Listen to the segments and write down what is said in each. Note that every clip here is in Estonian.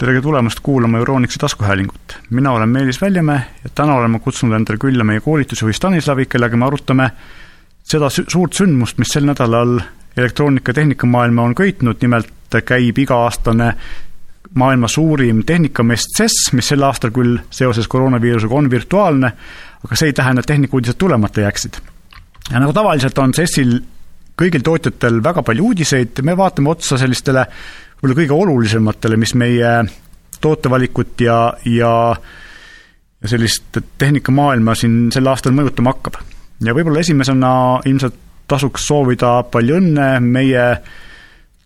tere tulemast kuulama Euroniksi taskuhäälingut. mina olen Meelis Väljamäe ja täna oleme kutsunud endale külla meie koolitusjuhi Stanislavi, kellega me arutame seda suurt sündmust, mis sel nädalal elektroonika- tehnikamaailma on köitnud, nimelt käib iga-aastane maailma suurim tehnikamest CES, mis sel aastal küll seoses koroonaviirusega on virtuaalne, aga see ei tähenda, et tehnikauudised tulemata jääksid. ja nagu tavaliselt on CES-il kõigil tootjatel väga palju uudiseid, me vaatame otsa sellistele võib-olla kõige olulisematele, mis meie tootevalikut ja, ja ja sellist tehnikamaailma siin sel aastal mõjutama hakkab. ja võib-olla esimesena ilmselt tasuks soovida palju õnne meie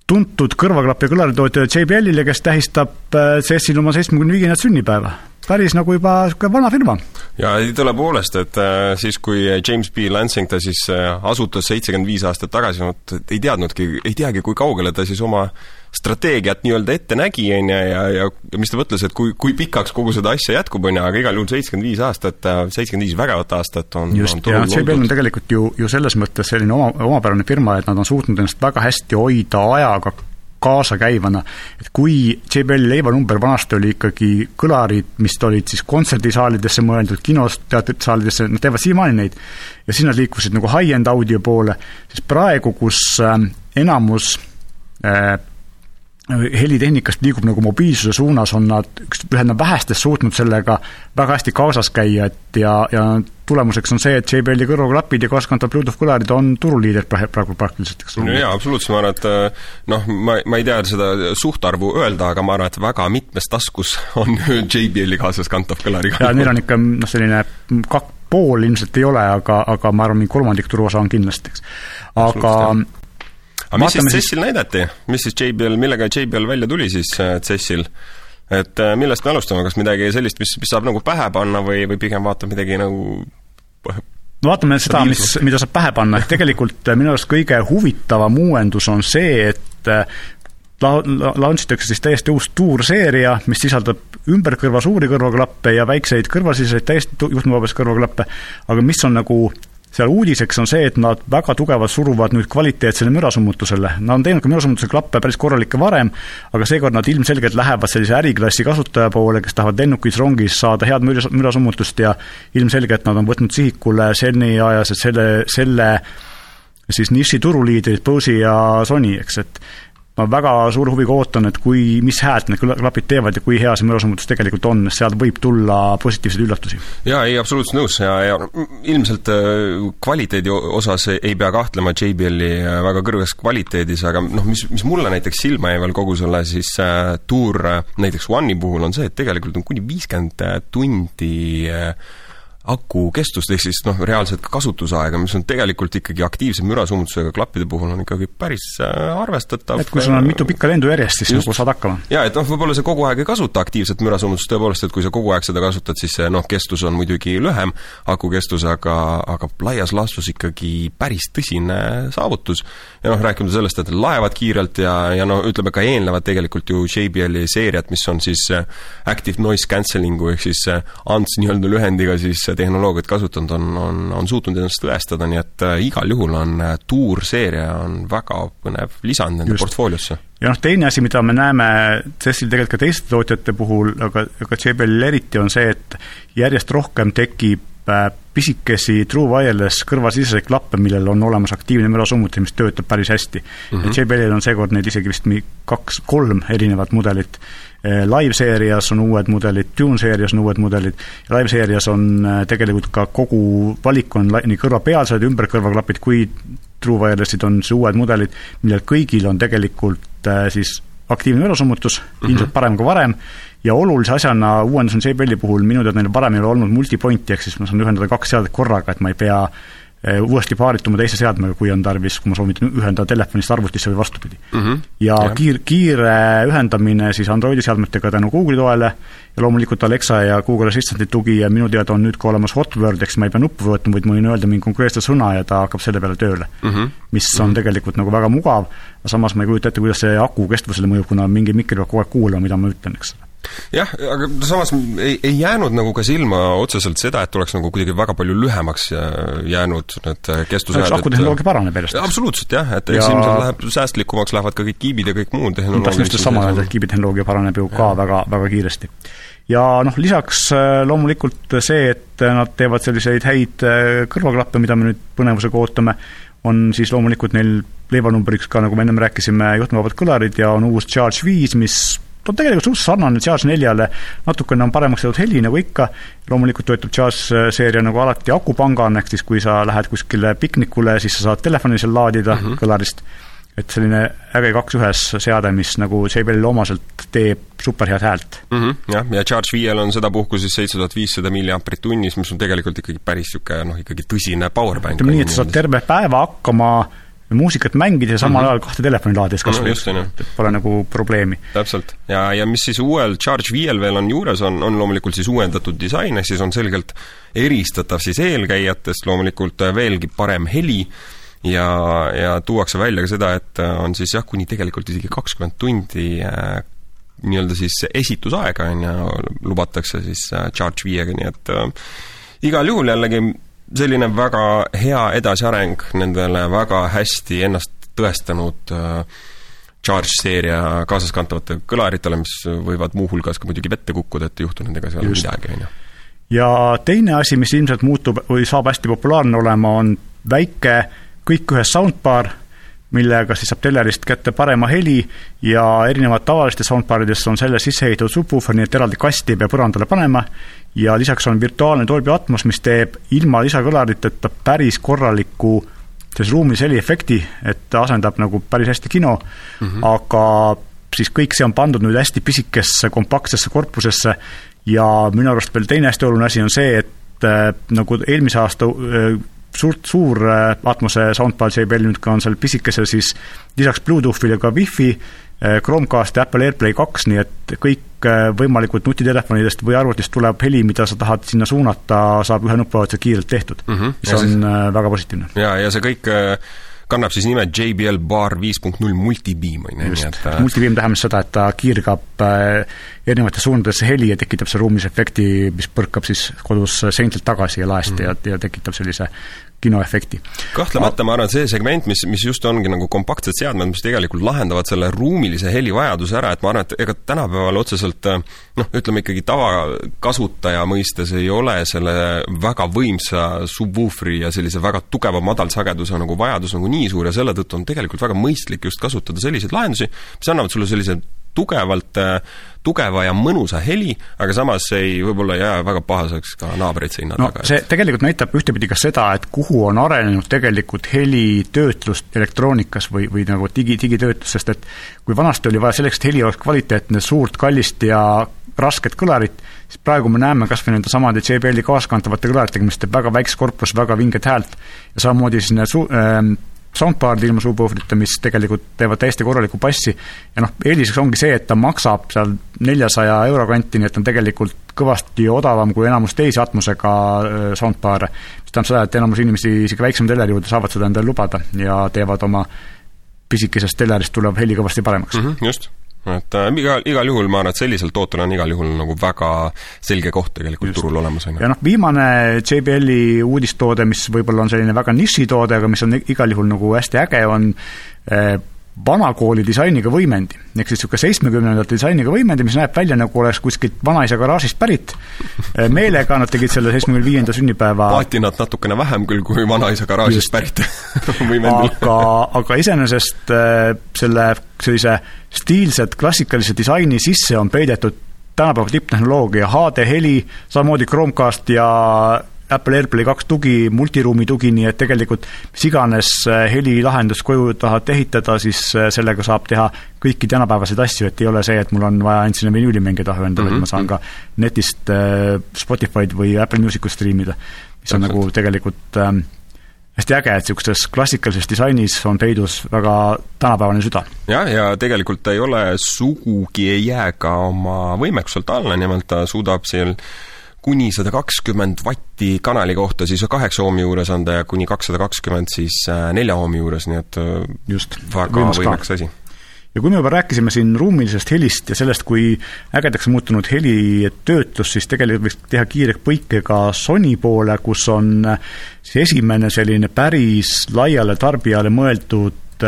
tuntud ja kõlaritootja JBL-ile, kes tähistab äh, CES-il oma seitsmekümne viiendat sünnipäeva. päris nagu juba niisugune vana firma. ja tõepoolest, et äh, siis, kui James B. Lansing ta siis äh, asutas seitsekümmend viis aastat tagasi, vot ei teadnudki, ei teagi, kui kaugele ta siis oma strateegiat nii-öelda ette nägi, on ju, ja, ja, ja mis ta mõtles, et kui, kui pikaks kogu seda asja jätkub, on ju, aga igal juhul seitsekümmend viis aastat, seitsekümmend viis vägevat aastat on just, ja JBL on tegelikult ju, ju selles mõttes selline oma, omapärane firma, et nad on suutnud ennast väga hästi hoida ajaga kaasakäivana, et kui JBL-i leivanumber vanasti oli ikkagi kõlarid, mis olid siis kontserdisaalidesse mõeldud, kinos, teatrisaalidesse, nad teevad siiamaani neid, ja siis nad liikusid nagu high-end audio poole, siis praegu, kus äh, enamus äh, helitehnikast liigub nagu mobiilsuse suunas, on nad üks, ühed vähestest suutnud sellega väga hästi kaasas käia, et ja, ja tulemuseks on see, et JBL-i kõrvaklapid ja kaaskantav Bluetooth kõlarid on turuliider praegu praktiliselt, eks no jaa, absoluutselt, ma arvan, et noh, ma, ma ei tea seda suhtarvu öelda, aga ma arvan, et väga mitmes taskus on JBL-i kaasaskantav kõlariga. jaa, neil on ikka noh, selline kak-, pool ilmselt ei ole, aga, aga ma arvan, mingi kolmandik turuosa on kindlasti, eks. aga aga mis siis CES-il näidati, mis siis JBL, millega JBL välja tuli siis äh, CES-il? et äh, millest me alustame, kas midagi sellist, mis, mis saab nagu pähe panna või, või pigem vaatame midagi nagu no vaatame seda, mis, mida saab pähe panna, et tegelikult äh, minu arust kõige huvitavam uuendus on see, et la-, la-, launch itakse siis täiesti uus tuurseeria, mis sisaldab ümberkõrva suuri kõrvaklappe ja väikseid kõrvasiseseid täiesti juhtmevabas kõrvaklappe, aga mis on nagu seal uudiseks on see, et nad väga tugevalt suruvad nüüd kvaliteetsele mürasummutusele. Nad on teinud ka mürasummutuse klappe päris korralikke varem, aga seekord nad ilmselgelt lähevad sellise äriklassi kasutaja poole, kes tahavad lennukis, rongis saada head müra, mürasummutust ja ilmselgelt nad on võtnud sihikule seni ajas, et selle, selle siis niši turuliidrid, Bose'i ja Sony, eks, et ma väga suure huviga ootan, et kui, mis häält need klapid teevad ja kui hea see mürasummutus tegelikult on, sealt võib tulla positiivseid üllatusi. jaa, ei, absoluutselt nõus ja, ja ilmselt äh, kvaliteedi osas ei pea kahtlema JBL-i äh, väga kõrges kvaliteedis, aga noh, mis, mis mulle näiteks silma jäi veel kogu selle siis äh, tuur näiteks One'i puhul, on see, et tegelikult on kuni viiskümmend tundi äh, aku kestust, ehk siis noh, reaalset kasutusaega, mis on tegelikult ikkagi aktiivse mürasummutusega klappide puhul on ikkagi päris äh, arvestatav. et kui sul on mitu pikka lendu järjest, siis Just. nagu saad hakkama. jaa, et noh, võib-olla sa kogu aeg ei kasuta aktiivset mürasummutust, tõepoolest, et kui sa kogu aeg seda kasutad, siis see noh, kestus on muidugi lühem, aku kestus, aga, aga laias laastus ikkagi päris tõsine saavutus. ja noh, rääkimata sellest, et laevad kiirelt ja, ja no ütleme ka eelnevad tegelikult ju JBL-i seeriad, mis on siis äh, Active Noise Cancelling'u ehk siis äh, ANTS nii-öelda lühendiga siis tehnoloogiat kasutanud, on, on, on suutnud ennast tõestada, nii et äh, igal juhul on äh, tuurseeria on väga põnev lisand nende Just. portfooliosse. ja noh, teine asi, mida me näeme CES-il tegelikult ka teiste tootjate puhul, aga, aga JBL-il eriti, on see, et järjest rohkem tekib pisikesi True Wireless kõrvasiseseid klappe, millel on olemas aktiivne mürasummuti, mis töötab päris hästi mm. -hmm. JBL-il on seekord neid isegi vist kaks, kolm erinevat mudelit Eh, live-seerias on uued mudelid, Tune-seerias on uued mudelid live-seerias on eh, tegelikult ka kogu valik on nii kõrvapealsed ümberkõrvaklapid kui True Wirelessid on siis uued mudelid, millel kõigil on tegelikult siis aktiivne mürasummutus mm, -hmm. ilmselt parem kui varem, ja olulise asjana uuendus on JBL-i puhul minu teada neil varem ei ole olnud multipointi, ehk siis ma saan ühendada kaks seadet korraga, et ma ei pea Eh, uuesti paarituma teise seadmega, kui on tarvis, kui ma soovitan ühendada telefonist arvutisse või vastupidi mm. -hmm. ja yeah. kiir, kiire ühendamine siis Androidi seadmetega tänu Google'i toele ja loomulikult Alexa ja Google Assistant'i tugi ja minu teada on nüüd ka olemas Hotword, eks ma ei pea nuppu võtma, vaid ma võin öelda mingi konkreetse sõna ja ta hakkab selle peale tööle mm. -hmm. mis on mm -hmm. tegelikult nagu väga mugav, aga samas ma ei kujuta ette, kuidas see aku kestvusele mõjub, kuna mingi mikker peab kogu aeg kuulama, mida ma ütlen, eks jah, aga samas ei, ei jäänud nagu ka silma otseselt seda, et oleks nagu kuidagi väga palju lühemaks äh, jäänud need kestvusajad. akutehnoloogia paraneb järjest. absoluutselt jah, et eks ja... ilmselt läheb säästlikumaks, lähevad ka kõik kiibid ja kõik muud tehnoloogiad. tahtsin just sama öelda, et kiibitehnoloogia paraneb ju ka ja. väga, väga kiiresti. ja noh, lisaks äh, loomulikult see, et nad teevad selliseid häid äh, kõrvaklappe, mida me nüüd põnevusega ootame, on siis loomulikult neil leivanumbriks ka, nagu me ennem rääkisime, juhtmevabad kõlarid ja on uus Charge viis, mis on tegelikult suhteliselt sarnane Charge neljale, natukene on paremaks tehtud heli nagu ikka, loomulikult töötab Charge seeria nagu alati akupangana, ehk siis kui sa lähed kuskile piknikule, siis sa saad telefoni seal laadida mm -hmm. kõlarist, et selline äge kaks ühes seade, mis nagu JBL-ile omaselt teeb superhead häält mm. -hmm, jah, ja Charge viiel on sedapuhku siis seitse tuhat viissada milliamprit tunnis, mis on tegelikult ikkagi päris niisugune noh, ikkagi tõsine powerbank. ütleme nii, et sa saad terve päeva hakkama muusikat mängida ja samal mm -hmm. ajal kahte telefoni laadides kas või no,, et pole nagu probleemi. täpselt. ja, ja mis siis uuel Charge viiel veel on juures, on, on loomulikult siis uuendatud disain, ehk siis on selgelt eristatav siis eelkäijatest, loomulikult veelgi parem heli, ja, ja tuuakse välja ka seda, et on siis jah, kuni tegelikult isegi kakskümmend tundi äh, nii-öelda siis esitusaega, on ju, lubatakse siis äh, Charge viiega, nii et äh, igal juhul jällegi selline väga hea edasiareng nendele väga hästi ennast tõestanud äh, Charge-seeria kaasaskantavate kõlaritele, mis võivad muuhulgas ka muidugi vette kukkuda, et ei juhtu nendega seal Just. midagi, on ju. ja teine asi, mis ilmselt muutub või saab hästi populaarne olema, on väike kõik ühes soundbar, millega siis saab telerist kätte parema heli ja erinevalt tavalistest soundbaridest on selle sisse ehitatud subwoofer, nii et eraldi kasti ei pea põrandale panema ja lisaks on virtuaalne Dolby Atmos, mis teeb ilma lisakõlariteta päris korraliku selles ruumis heliefekti, et asendab nagu päris hästi kino mm, -hmm. aga siis kõik see on pandud nüüd hästi pisikesse kompaktsesse korpusesse ja minu arust veel teine hästi oluline asi on see, et äh, nagu eelmise aasta äh, suurt, suur äh, Atmose soundbar JBL nüüd ka on seal pisikesel siis lisaks Bluetoothile ka Wi-Fi, äh, Chromecast ja Apple AirPlay kaks, nii et kõik äh, võimalikud nutitelefonidest või arvutist tulev heli, mida sa tahad sinna suunata, saab ühe nupuvajutusega kiirelt tehtud mm, -hmm. mis on siis... väga positiivne. ja, ja see kõik kannab siis nime JBL Bar viis punkt null Multibeam, on ju, nii et Multibeam tähendab seda, et ta kiirgab erinevatesse suundadesse heli ja tekitab seal ruumis efekti, mis põrkab siis kodus seintelt tagasi ja laest mm -hmm. ja, ja tekitab sellise kinoefekti. kahtlemata ma arvan, et see segment, mis, mis just ongi nagu kompaktsed seadmed, mis tegelikult lahendavad selle ruumilise heli vajaduse ära, et ma arvan, et ega tänapäeval otseselt noh, ütleme ikkagi tavakasutaja mõistes ei ole selle väga võimsa subwooferi ja sellise väga tugeva madalsageduse nagu vajadus nagu nii suur ja selle tõttu on tegelikult väga mõistlik just kasutada selliseid lahendusi, mis annavad sulle sellise tugevalt, tugeva ja mõnusa heli, aga samas ei, võib-olla ei jää väga pahaseks ka naabreid seina no, taga. see tegelikult näitab ühtepidi ka seda, et kuhu on arenenud tegelikult helitöötlust elektroonikas või, või nagu digi, digitöötlus, sest et kui vanasti oli vaja selleks, et heli oleks kvaliteetne, suurt, kallist ja rasket kõlarit, siis praegu me näeme kas või nende samade JBL-i kaaskantavate kõlaritega, mis teeb väga väikse korpus, väga vinget häält ja samamoodi siis need su-, äh, soundbar'id ilma subwooferita, mis tegelikult teevad täiesti korralikku bassi ja noh, eeliseks ongi see, et ta maksab seal neljasaja euro kanti, nii et on tegelikult kõvasti odavam kui enamus teisi atmosega soundbar'e, mis tähendab seda, et enamus inimesi isegi väiksema teleri juurde saavad seda endale lubada ja teevad oma pisikesest telerist tulev heli kõvasti paremaks. Mm. -hmm, just et äh, igal, igal juhul ma arvan, et sellisel tootel on igal juhul nagu väga selge koht tegelikult Just. turul olemas, on ju. ja noh, viimane JBL-i uudistoode, mis võib-olla on selline väga nišitoode, aga mis on igal juhul nagu hästi äge, on eh, vanakooli disainiga võimendi. ehk siis niisugune seitsmekümnendate disainiga võimendi, mis näeb välja nagu oleks kuskilt vanaisa garaažist pärit, eh, meelega nad tegid selle seitsmekümne viienda sünnipäeva paatinat natukene vähem küll kui vanaisa garaažist Just. pärit võimendil aga, aga iseenesest eh, selle sellise stiilset klassikalise disaini sisse on peidetud tänapäeva tipptehnoloogia, HD-heli, samamoodi Chromecast ja Apple AirPlay kaks tugi, multiruumi tugi, nii et tegelikult mis iganes äh, helilahendust koju tahad ehitada, siis äh, sellega saab teha kõiki tänapäevaseid asju, et ei ole see, et mul on vaja ainult sinna vinüülimänge taha endale mm, -hmm. et ma saan ka netist äh, Spotify'd või Apple Musicut striimida, mis on nagu tegelikult ähm, hästi äge, et niisuguses klassikalises disainis on peidus väga tänapäevane süda. jah, ja tegelikult ei ole sugugi, ei jää ka oma võimekuselt alla, nimelt ta suudab seal kuni sada kakskümmend vatti kanali kohta, siis kaheksa oomi juures on ta ja kuni kakssada kakskümmend siis äh, nelja oomi juures, nii et äh, just, väga võimekas asi. ja kui me juba rääkisime siin ruumilisest helist ja sellest, kui ägedaks muutunud helitöötlus, siis tegelikult võiks teha kiire põike ka Sony poole, kus on see esimene selline päris laiale tarbijale mõeldud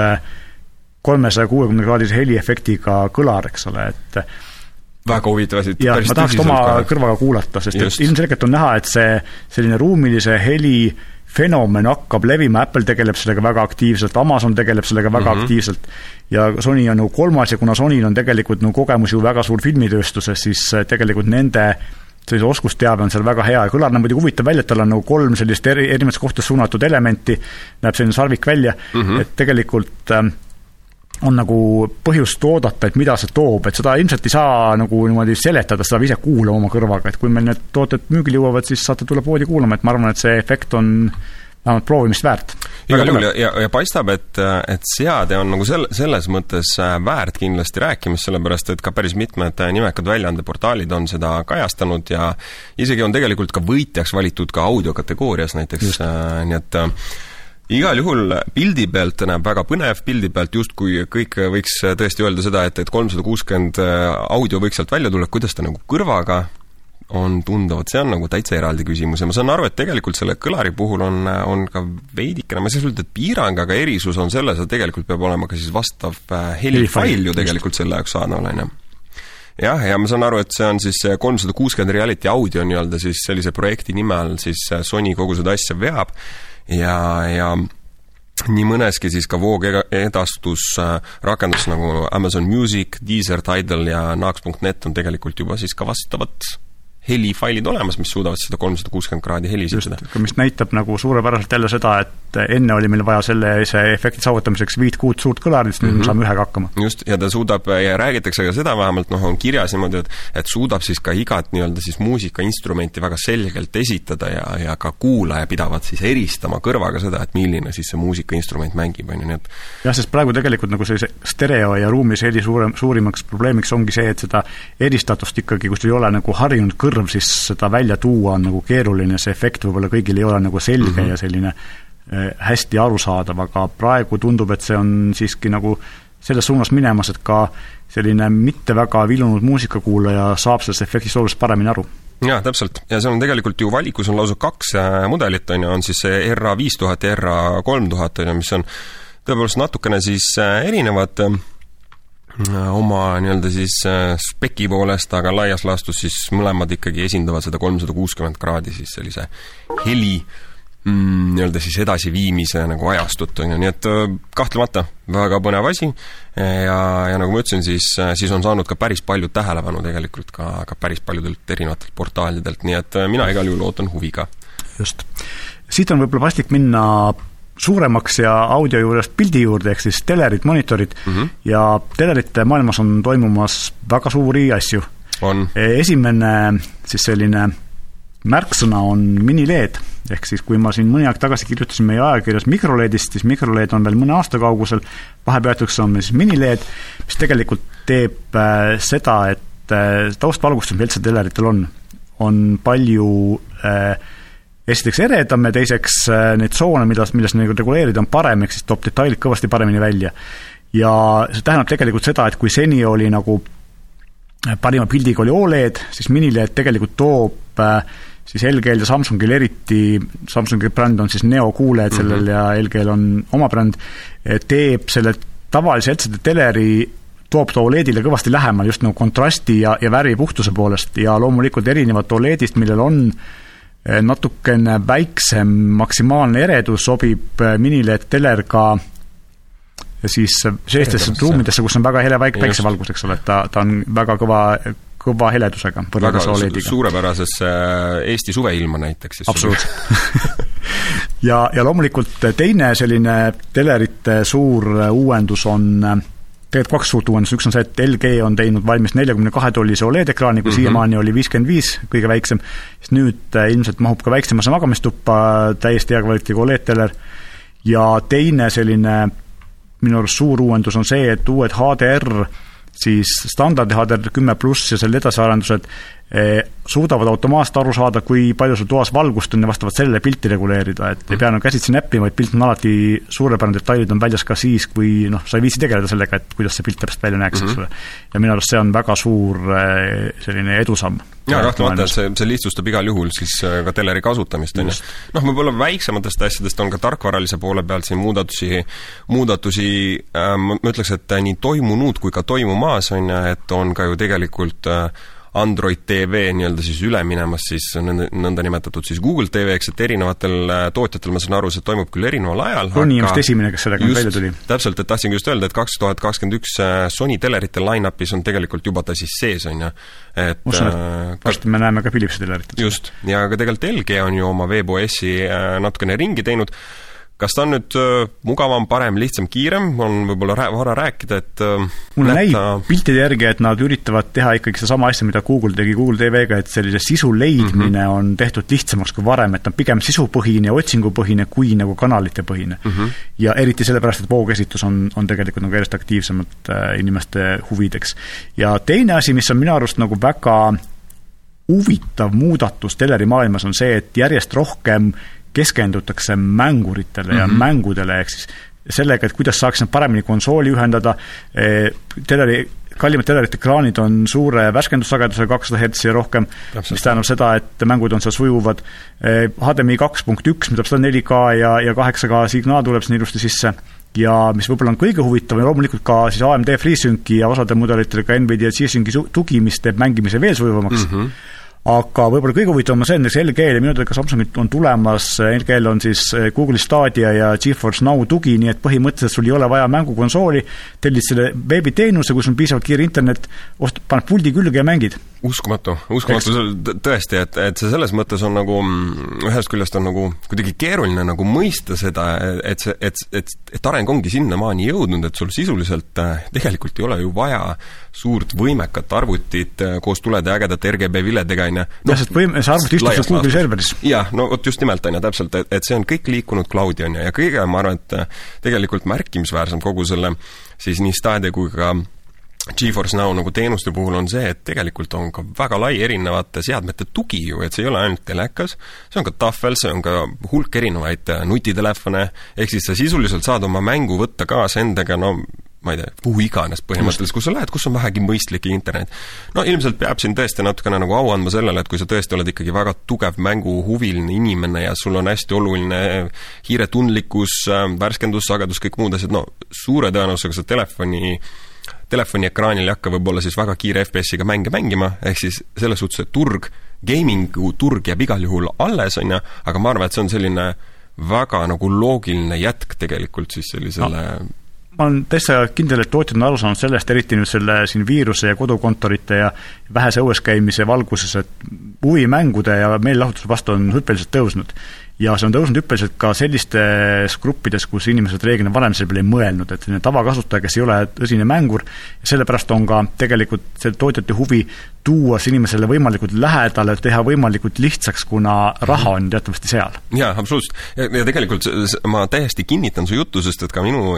kolmesaja kuuekümne kraadise heliefektiga kõlar, eks ole, et väga huvitav asi. jah, ma tahaks oma ka. kõrvaga kuulata, sest Just. et ilmselgelt on näha, et see selline ruumilise heli fenomen hakkab levima, Apple tegeleb sellega väga aktiivselt, Amazon tegeleb sellega väga mm -hmm. aktiivselt ja Sony on nagu kolmas ja kuna Sonyl on tegelikult nagu kogemus ju väga suur filmitööstuses, siis äh, tegelikult nende sellise oskusteave on seal väga hea ja kõlar näeb muidugi huvitav välja, et tal on nagu kolm sellist eri, erinevates kohtades suunatud elementi, näeb selline sarvik välja mm, -hmm. et tegelikult äh, on nagu põhjust oodata, et mida see toob, et seda ilmselt ei saa nagu niimoodi seletada, seda peab ise kuulama oma kõrvaga, et kui meil need tooted müügile jõuavad, siis saate tulla poodi kuulama, et ma arvan, et see efekt on vähemalt proovimist väärt. igal juhul ja, ja, ja paistab, et, et seade on nagu sel-, selles mõttes äh, väärt kindlasti rääkimist, sellepärast et ka päris mitmed äh, nimekad väljaandeportaalid on seda kajastanud ja isegi on tegelikult ka võitjaks valitud ka audiokategoorias näiteks, äh, nii et igal juhul pildi pealt näeb väga põnev, pildi pealt justkui kõik võiks tõesti öelda seda, et, et kolmsada kuuskümmend äh, audio võiks sealt välja tulla, kuidas ta nagu kõrvaga on tunda, vot see on nagu täitsa eraldi küsimus. Ja ma saan aru, et tegelikult selle kõlari puhul on, on ka veidikene, ma ei saa öelda, et piirang, aga erisus on selles, et tegelikult peab olema ka siis vastav äh, helifail ju tegelikult selle jaoks saadaval, on ju. Jah, ja ma saan aru, et see on siis kolmsada kuuskümmend reality audio nii-öelda siis sellise projekti nime all siis äh, Sony kogu seda asja veab ja, ja nii mõneski siis ka voogedastusrakendus nagu Amazon Music, Deezer, Tidal ja Naax.net on tegelikult juba siis ka vastavat helifailid olemas, mis suudavad seda kolmsada kuuskümmend kraadi heli siduda. mis näitab nagu suurepäraselt jälle seda, et enne oli meil vaja sellise efekti saavutamiseks viit kuud suurt kõlarit, nüüd mm -hmm. me saame ühega hakkama. just, ja ta suudab ja räägitakse ka seda vähemalt, noh, on kirjas niimoodi, et et suudab siis ka igat nii-öelda siis muusikainstrumenti väga selgelt esitada ja, ja ka kuulaja pidavat siis eristama kõrvaga seda, et milline siis see muusikainstrument mängib, on ju, nii et jah, sest praegu tegelikult nagu sellise stereo ja ruumis heli suurem, suurimaks probleemiks ongi see, et seda eristatust ikkagi, kus ei ole nagu harjunud kõrv kõrv, siis seda välja tuua on nagu keeruline, see efekt võib-olla kõigil ei ole nagu selge mm -hmm. ja selline äh, hästi arusaadav, aga praegu tundub, et see on siiski nagu selles suunas minemas, et ka selline mitte väga vilunud muusikakuulaja saab sellest efektist oluliselt paremini aru jaa, täpselt. ja seal on tegelikult ju valikus on lausa kaks äh, mudelit, on ju, on siis see RA viis tuhat ja RA kolm tuhat, on ju, mis on tõepoolest natukene siis äh, erinevad oma nii-öelda siis äh, speki poolest, aga laias laastus siis mõlemad ikkagi esindavad seda kolmsada kuuskümmend kraadi siis sellise heli mm, nii-öelda siis edasiviimise nagu ajastut, on ju, nii et äh, kahtlemata väga põnev asi ja, ja nagu ma ütlesin, siis, äh, siis on saanud ka päris palju tähelepanu tegelikult ka, ka päris paljudelt erinevatelt portaalidelt, nii et mina igal juhul ootan huviga. just. siit on võib-olla paslik minna suuremaks ja audio juurest pildi juurde, ehk siis telerid, monitorid mm, -hmm. ja telerite maailmas on toimumas väga suuri asju. E, esimene siis selline märksõna on mini-LED, ehk siis kui ma siin mõni aeg tagasi kirjutasin meie ajakirjas mikroLEDist, siis mikroLED on veel mõne aasta kaugusel, vahepealtuseks on siis mini-LED, mis tegelikult teeb äh, seda, et äh, taustvalgustus, mis üldse teleritel on, on palju äh, esiteks eredam ja teiseks äh, neid tsoone, mida, millest nagu reguleerida, on parem, ehk siis toob detailid kõvasti paremini välja. ja see tähendab tegelikult seda, et kui seni oli nagu äh, parima pildiga oli Oled, siis mini-LED tegelikult toob äh, siis LG-l ja Samsungil eriti, Samsungi bränd on siis Neo kuulajad mm -hmm. sellel ja LG-l on oma bränd, teeb selle tavalise LCD teleri toob ta Oledile kõvasti lähemale just nagu kontrasti ja, ja värvi puhtuse poolest ja loomulikult erinevalt Oledist, millel on äh, natukene väiksem maksimaalne eredus sobib eh, mini-LED teler ka siis sellistesse ruumidesse, kus on väga hele väik-, päiksevalgus, eks ole, et ta, ta on väga kõva, kõva heledusega võrreldes OLED-iga. suurepärasesesse eh, Eesti suveilma näiteks absoluutselt ja, ja loomulikult teine selline telerite suur uuendus on tegelikult kaks suurt uuendust, üks on see, et LG on teinud valmis neljakümne kahe tollise Oled-ekraani, kui mm -hmm. siiamaani oli viiskümmend viis, kõige väiksem, siis nüüd äh, ilmselt mahub ka väiksemasse magamistuppa täiesti hea kvaliteediga Oled-teler ja teine selline minu arust suur uuendus on see, et uued HDR siis standardi HDR kümme pluss ja selle edasiarendused suudavad automaatselt aru saada, kui palju sul toas valgust on ja vastavalt sellele pilti reguleerida, et ei pea nagu käsitsi näppima, vaid pilt on alati suurepärane, detailid on väljas ka siis, kui noh, sa ei viitsi tegeleda sellega, et kuidas see pilt täpselt välja näeks mm, -hmm. eks mhm. ole. ja minu arust see on väga suur eh, selline edusamm. jaa, kahtlemata, et see, see lihtsustab igal juhul siis eh, ka teleri kasutamist, on ju. noh, võib-olla väiksematest asjadest on ka tarkvaralise poole pealt siin muudatusi, muudatusi äh, ma ütleks, et nii toimunud kui ka toimumas, on ju, et on ka ju tegelikult äh, Android TV nii-öelda siis üle minemas siis nõnda, nõndanimetatud siis Google TV-ks, et erinevatel äh, tootjatel, ma saan aru, see toimub küll erineval ajal, Sony on vist esimene, kes sellega just, välja tuli. täpselt, et tahtsingi just öelda, et kaks tuhat kakskümmend üks äh, Sony telerite line-up'is on tegelikult juba ta siis sees, on ju. et ma usun, et äh, varsti me näeme ka Philipsi telerites. just, ja ka tegelikult LG on ju oma WebOS-i natukene ringi teinud, kas ta on nüüd mugavam, parem, lihtsam, kiirem, on võib-olla rää-, vara rääkida, et mulle näib ta... piltide järgi, et nad üritavad teha ikkagi sedasama asja, mida Google tegi Google TV-ga, et sellise sisu leidmine mm -hmm. on tehtud lihtsamaks kui varem, et on pigem sisupõhine ja otsingupõhine kui nagu kanalitepõhine mm. -hmm. ja eriti sellepärast, et voogesitus on, on tegelikult nagu järjest aktiivsemad äh, inimeste huvideks. ja teine asi, mis on minu arust nagu väga huvitav muudatus telerimaailmas, on see, et järjest rohkem äh, keskendutakse mänguritele mm -hmm. ja mhm. mängudele, ehk siis sellega, et kuidas saaks nad paremini konsooli ühendada, eh, teleri, kallimad telerite ekraanid on suure värskendussagedusega, kakssada hertsi ja rohkem, mis tähendab seda, et mängud on seal sujuvad, HDMI eh, kaks punkt üks, mida tähendab 4K ja, ja 8K signaal tuleb sinna ilusti sisse, ja mis võib-olla on kõige huvitavam ja loomulikult ka siis AMD FreeSynci ja osade mudelitel ka Nvidia G-Synci tugi, mis teeb mängimise veel sujuvamaks mm, -hmm aga võib-olla kõige huvitavam on see, näiteks LG-l ja minu teada ka Samsungil on tulemas, LG-l on siis eh, Google Stadia ja GeForce Now tugi, nii et põhimõtteliselt sul ei ole vaja mängukonsooli, tellid selle veebiteenuse, kus on piisavalt kiire internet, ost-, paned puldi külge ja mängid. Uskumatu, uskumatu, tõesti, et, et see selles mõttes on nagu, mm, ühest küljest on nagu kuidagi keeruline nagu mõista seda, et see, et, et, et areng ongi sinnamaani jõudnud, et sul sisuliselt eh, tegelikult ei ole ju vaja suurt võimekat arvutit eh, koos tulede ägedate RGB viledega, on ju. jah, sest võim-, see arvuti istub sul Google'i serveris. jah, no vot just nimelt, on ju, täpselt, et, et see on kõik liikunud cloud'i, on ju, ja kõige, ma arvan, et äh, tegelikult märkimisväärsem kogu selle siis nii Stadia kui ka GeForce Now nagu teenuste puhul on see, et tegelikult on ka väga lai erinevate seadmete tugi ju, et see ei ole ainult telekas, see on ka tahvel, see on ka hulk erinevaid äh, nutitelefone, ehk siis sa sisuliselt saad oma mängu võtta kaasa endaga, no ma ei tea, kuhu iganes põhimõtteliselt, kus sa lähed, kus on vähegi mõistlik internet. no ilmselt peab siin tõesti natukene nagu au andma sellele, et kui sa tõesti oled ikkagi väga tugev mänguhuviline inimene ja sul on hästi oluline hiiretundlikkus, värskendus, sagedus, kõik muud asjad, no suure tõenäosusega sa telefoni telefoni ekraanil ei hakka võib-olla siis väga kiire FPS-iga mänge mängima, ehk siis selles suhtes, et turg, gaming'u turg jääb igal juhul alles, on ju, aga ma arvan, et see on selline väga nagu loogiline jätk tegelikult siis sellisele no ma olen täitsa kindel, et tootjad on aru saanud sellest, eriti nüüd selle siin viiruse ja kodukontorite ja vähese õues käimise valguses, et huvi mängude ja meelelahutuse vastu on hüppeliselt tõusnud ja see on tõusnud hüppeliselt ka sellistes gruppides, kus inimesed reeglina varem selle peale ei mõelnud, et selline tavakasutaja, kes ei ole tõsine mängur, sellepärast on ka tegelikult selle tootjate huvi tuua see inimesele võimalikult lähedale, teha võimalikult lihtsaks, kuna raha on teatavasti seal. jaa, absoluutselt. ja, tegelikult ma täiesti kinnitan su juttu, sest et ka minu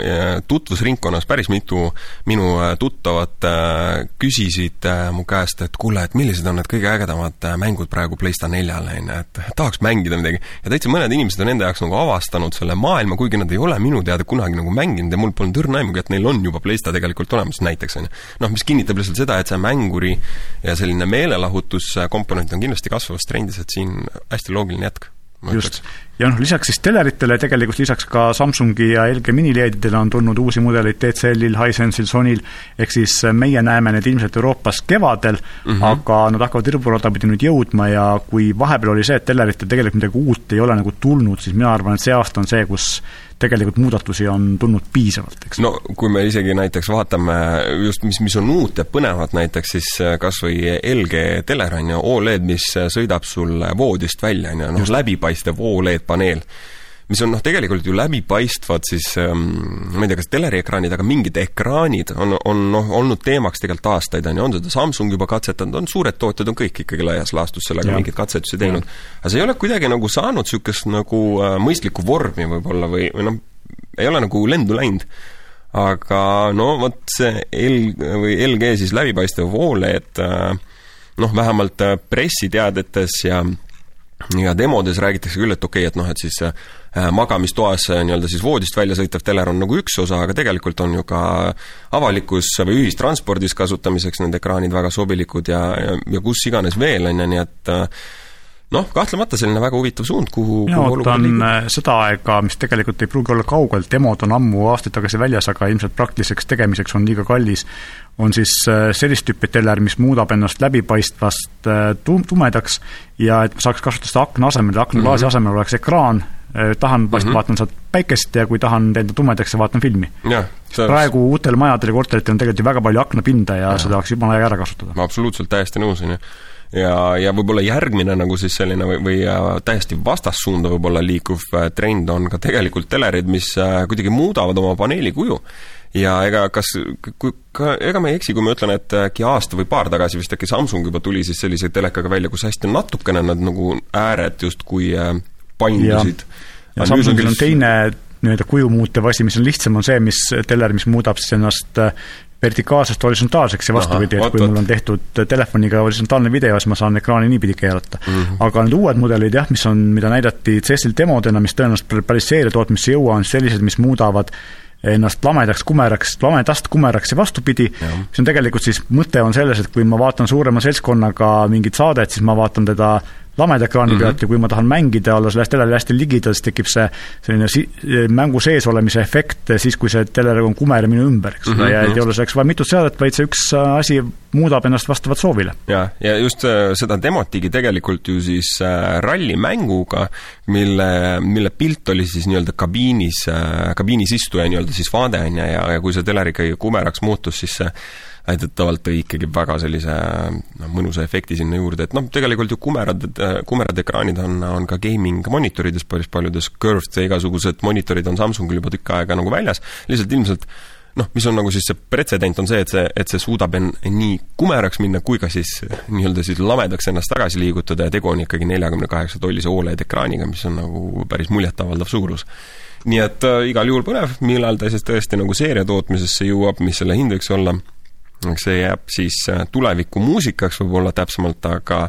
tutvusringkonnas päris mitu minu äh, tuttavat äh, küsisid äh, mu käest, et kuule, et millised on need kõige ägedamad mängud praegu PlayStation neljal, on ju, et tahaks mängida midagi. ja täitsa mõned inimesed on enda jaoks nagu avastanud selle maailma, kuigi nad ei ole minu teada kunagi nagu mänginud ja mul polnud õrna aimugi, et neil on juba PlayStation tegelikult olemas näiteks, on ju. noh, mis kinnitab lihtsalt seda, et see mänguri ja selline meelelahutuskomponent on kindlasti kasvavas trendis, et siin hästi loogiline jätk just, ja noh, lisaks siis teleritele tegelikult lisaks ka Samsungi ja LG minileedidele on tulnud uusi mudeleid TCL-il, Hisense'il, Sonyl, ehk siis meie näeme need ilmselt Euroopas kevadel mm, -hmm. aga nad hakkavad virburada pidi nüüd jõudma ja kui vahepeal oli see, et teleritel tegelikult midagi uut ei ole nagu tulnud, siis mina arvan, et see aasta on see, kus tegelikult muudatusi on tulnud piisavalt, eks. no kui me isegi näiteks vaatame just, mis, mis on uut ja põnevat näiteks, siis äh, kas või LG teler on ju, Oled, mis sõidab sul voodist välja, on ju, noh, läbipaistev Oled paneel mis on noh, tegelikult ju läbipaistvad siis ähm, ma ei tea, kas teleriekraanid, aga mingid ekraanid on, on noh, olnud teemaks tegelikult aastaid, on ju, on seda Samsung juba katsetanud, on suured tootjad, on kõik ikkagi laias laastus sellega mingeid katsetusi teinud. aga see ei ole kuidagi nagu saanud niisugust nagu äh, mõistlikku vormi võib-olla või, või noh, ei ole nagu lendu läinud. Aga no vot see L- või LG siis läbipaistev Oled äh, noh, vähemalt pressiteadetes ja ja demodes räägitakse küll, et okei okay,, et noh, et siis äh, magamistoas äh, nii-öelda siis voodist välja sõitev teler on nagu üks osa, aga tegelikult on ju ka avalikus või ühistranspordis kasutamiseks need ekraanid väga sobilikud ja, ja, ja kus iganes veel, on ju, nii et äh, noh, kahtlemata selline väga huvitav suund, kuhu mina ootan äh, seda aega, mis tegelikult ei pruugi olla kaugel, demod on ammu aastaid tagasi väljas, aga ilmselt praktiliseks tegemiseks on liiga kallis, on siis äh, sellist tüüpi teler, mis muudab ennast läbipaistvast äh, tum-, tumedaks ja et saaks kasutada seda akna asemel, aknaklaasi mm -hmm. asemel oleks ekraan, tahan paista mm, -hmm. vaatan sealt päikest ja kui tahan enda tumedaks ja vaatan filmi. praegu uutel majadel ja korteritel on tegelikult ju väga palju aknapinda ja, ja. seda oleks jumala hea ära kasutada. ma absoluutselt täiesti nõus, on ju ja, ja võib-olla järgmine nagu siis selline või, või täiesti vastassuunda võib-olla liikuv äh, trend on ka tegelikult telerid, mis äh, kuidagi muudavad oma paneeli kuju. ja ega kas, kui ka, ega ma ei eksi, kui ma ütlen, et äkki aasta või paar tagasi vist äkki Samsung juba tuli siis sellise telekaga välja, kus hästi natukene nad nagu ääred justkui äh, paindusid. ja Samsungil on teine nii-öelda kuju muutev asi, mis on lihtsam, on see, mis teler, mis muudab siis ennast vertikaalsest horisontaalseks ja vastupidi, et kui mul on tehtud telefoniga horisontaalne video, siis ma saan ekraani niipidi keerata mm. -hmm. aga need uued mudelid jah, mis on, mida näidati CES-il demodena, mis tõenäoliselt päris seeriatootmisse ei jõua, on sellised, mis muudavad ennast lamedaks kumeraks, lamedast kumeraks ja vastupidi, mis on tegelikult siis, mõte on selles, et kui ma vaatan suurema seltskonnaga mingit saadet, siis ma vaatan teda lameda ekraani mm -hmm. pealt ja kui ma tahan mängida, olla sellest telerile hästi ligidal, siis tekib see selline si-, mängu sees olemise efekt siis, kui see teler on kumer minu ümber, eks ole mm, -hmm. ja et ei ole selleks vaja mitut seadet, vaid see üks asi muudab ennast vastavalt soovile. jaa, ja just äh, seda demotigi tegelikult ju siis äh, rallimänguga, mille, mille pilt oli siis nii-öelda kabiinis, äh, kabiinis istuja nii-öelda siis vaade, on ju, ja, ja kui see teler ikkagi kumeraks muutus, siis see väidetavalt tõi ikkagi väga sellise noh, mõnusa efekti sinna juurde, et noh, tegelikult ju kumerad, kumerad ekraanid on, on ka gaming monitorides päris paljudes, Curved ja igasugused monitorid on Samsungil juba tükk aega nagu väljas, lihtsalt ilmselt noh, mis on nagu siis see pretsedent, on see, et see, et see suudab en-, nii kumeraks minna kui ka siis nii-öelda siis lamedaks ennast tagasi liigutada ja tegu on ikkagi neljakümne kaheksa tollise Oled ekraaniga, mis on nagu päris muljetavaldav suurus. nii et äh, igal juhul põnev, millal ta siis tõesti nagu seeria tootmisesse jõuab, mis selle hind võiks olla see jääb siis äh, tuleviku muusikaks võib-olla täpsemalt, aga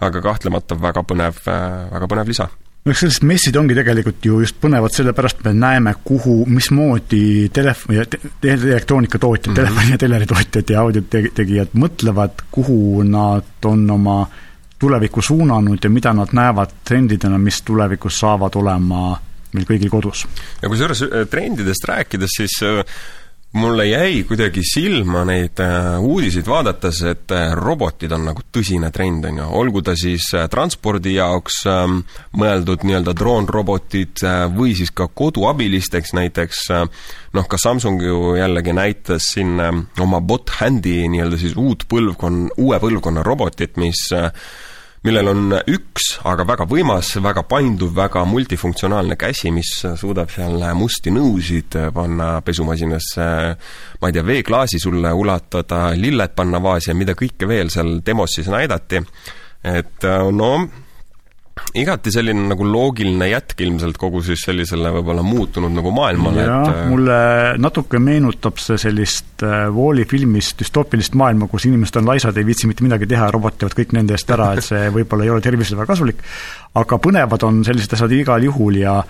aga kahtlemata väga põnev, äh, väga põnev lisa no eks sellised messid ongi tegelikult ju just põnevad sellepärast, me näeme, kuhu, mismoodi telefoni ja te, elektroonikatootjad mm, -hmm. telefoni ja teleritootjad ja audiotegijad mõtlevad, kuhu nad on oma tulevikku suunanud ja mida nad näevad trendidena, mis tulevikus saavad olema meil kõigil kodus. ja kusjuures äh, trendidest rääkides, siis mulle jäi kuidagi silma neid äh, uudiseid vaadates, et äh, robotid on nagu tõsine trend, on ju, olgu ta siis äh, transpordi jaoks ähm, mõeldud nii-öelda droonrobotid või siis ka koduabilisteks näiteks, noh, ka Samsung ju jällegi näitas siin oma bot hand'i nii-öelda siis uut põlvkonna, uue põlvkonna robotit, mis millel on üks, aga väga võimas, väga painduv, väga multifunktsionaalne käsi, mis suudab seal musti nõusid panna pesumasinasse, ma ei tea, veeklaasi sulle ulatada, lilled panna vaasi ja mida kõike veel seal demos siis näidati. et no igati selline nagu loogiline jätk ilmselt kogu siis sellisele võib-olla muutunud nagu maailmale, et äh, mulle natuke meenutab see sellist äh, Walli filmist düstoopilist maailma, kus inimesed on laisad, ei viitsi mitte midagi teha ja robot teevad kõik nende eest ära, et see võib-olla ei ole tervisele väga kasulik, aga põnevad on sellised asjad igal juhul ja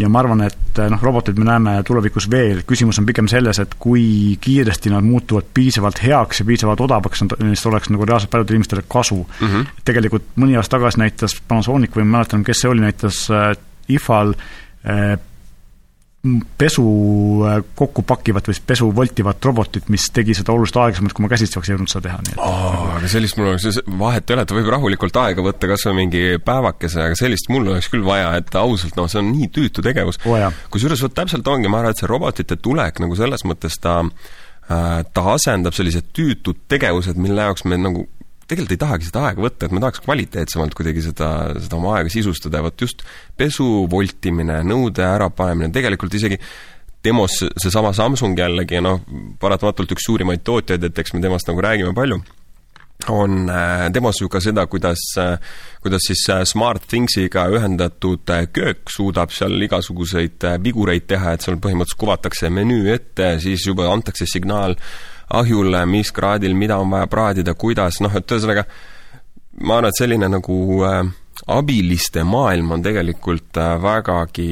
ja ma arvan, et eh, noh, roboteid me näeme tulevikus veel, küsimus on pigem selles, et kui kiiresti nad muutuvad piisavalt heaks ja piisavalt odavaks, neist oleks nagu reaalselt paljudele inimestele kasu mm. -hmm. tegelikult mõni aasta tagasi näitas Panasonic või ma ei mäletanud, kes see oli, näitas äh, IFA-l äh, pesu äh, kokku pakivat või pesu voltivat robotit, mis tegi seda oluliselt aeglasemalt, kui ma käsitsi oleks jõudnud seda teha, nii et oh, aga sellist mul oleks, vahet ei ole, ta võib rahulikult aega võtta kas või mingi päevakese, aga sellist mul oleks küll vaja, et ausalt, noh, see on nii tüütu tegevus oh,. kusjuures vot täpselt ongi, ma arvan, et see robotite tulek nagu selles mõttes ta äh, ta asendab sellised tüütud tegevused, mille jaoks me nagu tegelikult ei tahagi seda aega võtta, et ma tahaks kvaliteetsemalt kuidagi seda, seda oma aega sisustada ja vot just pesu voltimine, nõude ärapanemine, tegelikult isegi demos seesama Samsung jällegi, noh, paratamatult üks suurimaid tootjaid, et eks me temast nagu räägime palju, on äh, demos ju ka seda, kuidas, äh, kuidas siis äh, SmartThingsiga ühendatud köök suudab seal igasuguseid vigureid teha, et seal põhimõtteliselt kuvatakse menüü ette, siis juba antakse signaal ahjule, mis kraadil, mida on vaja praadida, kuidas, noh, et ühesõnaga ma arvan, et selline nagu äh, abiliste maailm on tegelikult äh, vägagi